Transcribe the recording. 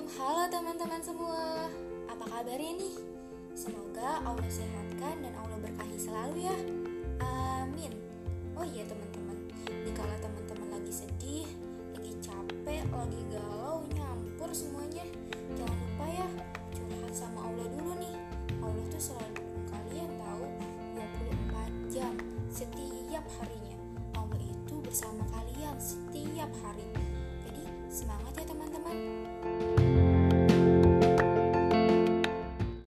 Assalamualaikum, halo teman-teman semua. Apa kabar ini Semoga Allah sehatkan dan Allah berkahi selalu ya. Amin. Oh iya teman-teman, dikala teman-teman lagi sedih, lagi capek, lagi galau, nyampur semuanya Jangan lupa ya, curhat sama Allah dulu nih. Allah tuh selalu dukung kalian tahu? 24 jam setiap harinya. Allah itu bersama kalian setiap harinya.